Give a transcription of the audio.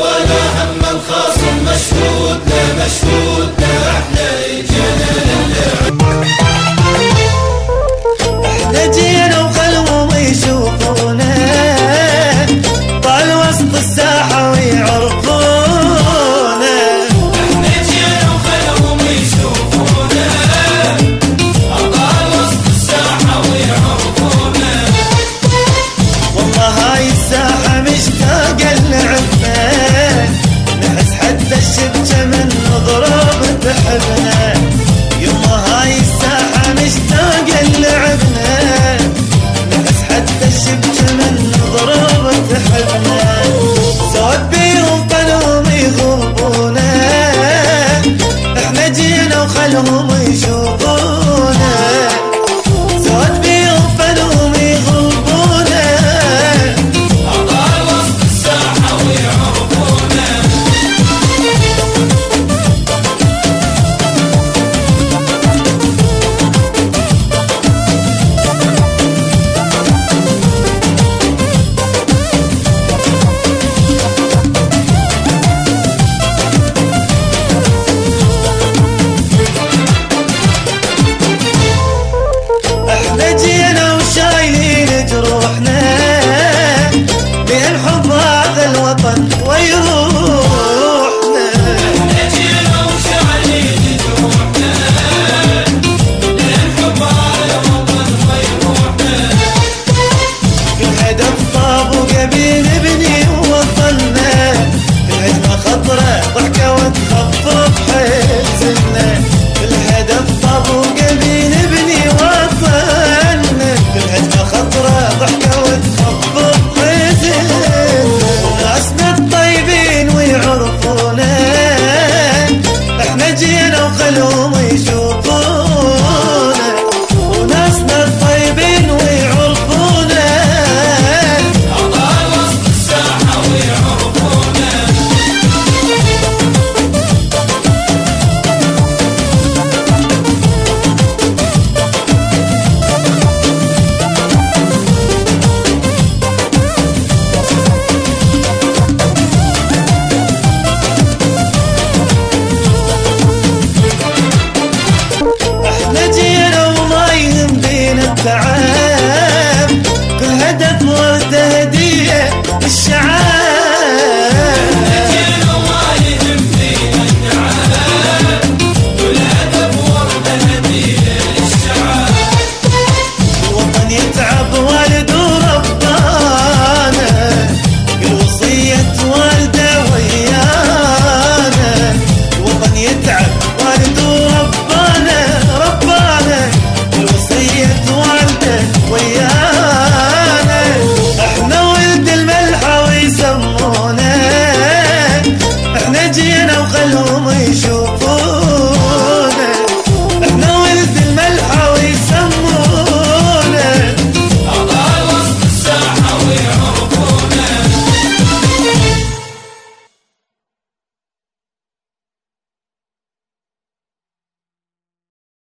ولا هم الخاص مشهود لا مشهود. مرحبا يما هاي الساحة مشتاقة لعبنا نحس حتى الشبكة من ضربة تحبنا سود بيهم قلهم يغربونا إحنا جينا وخلهم بين حب هذا الوطن.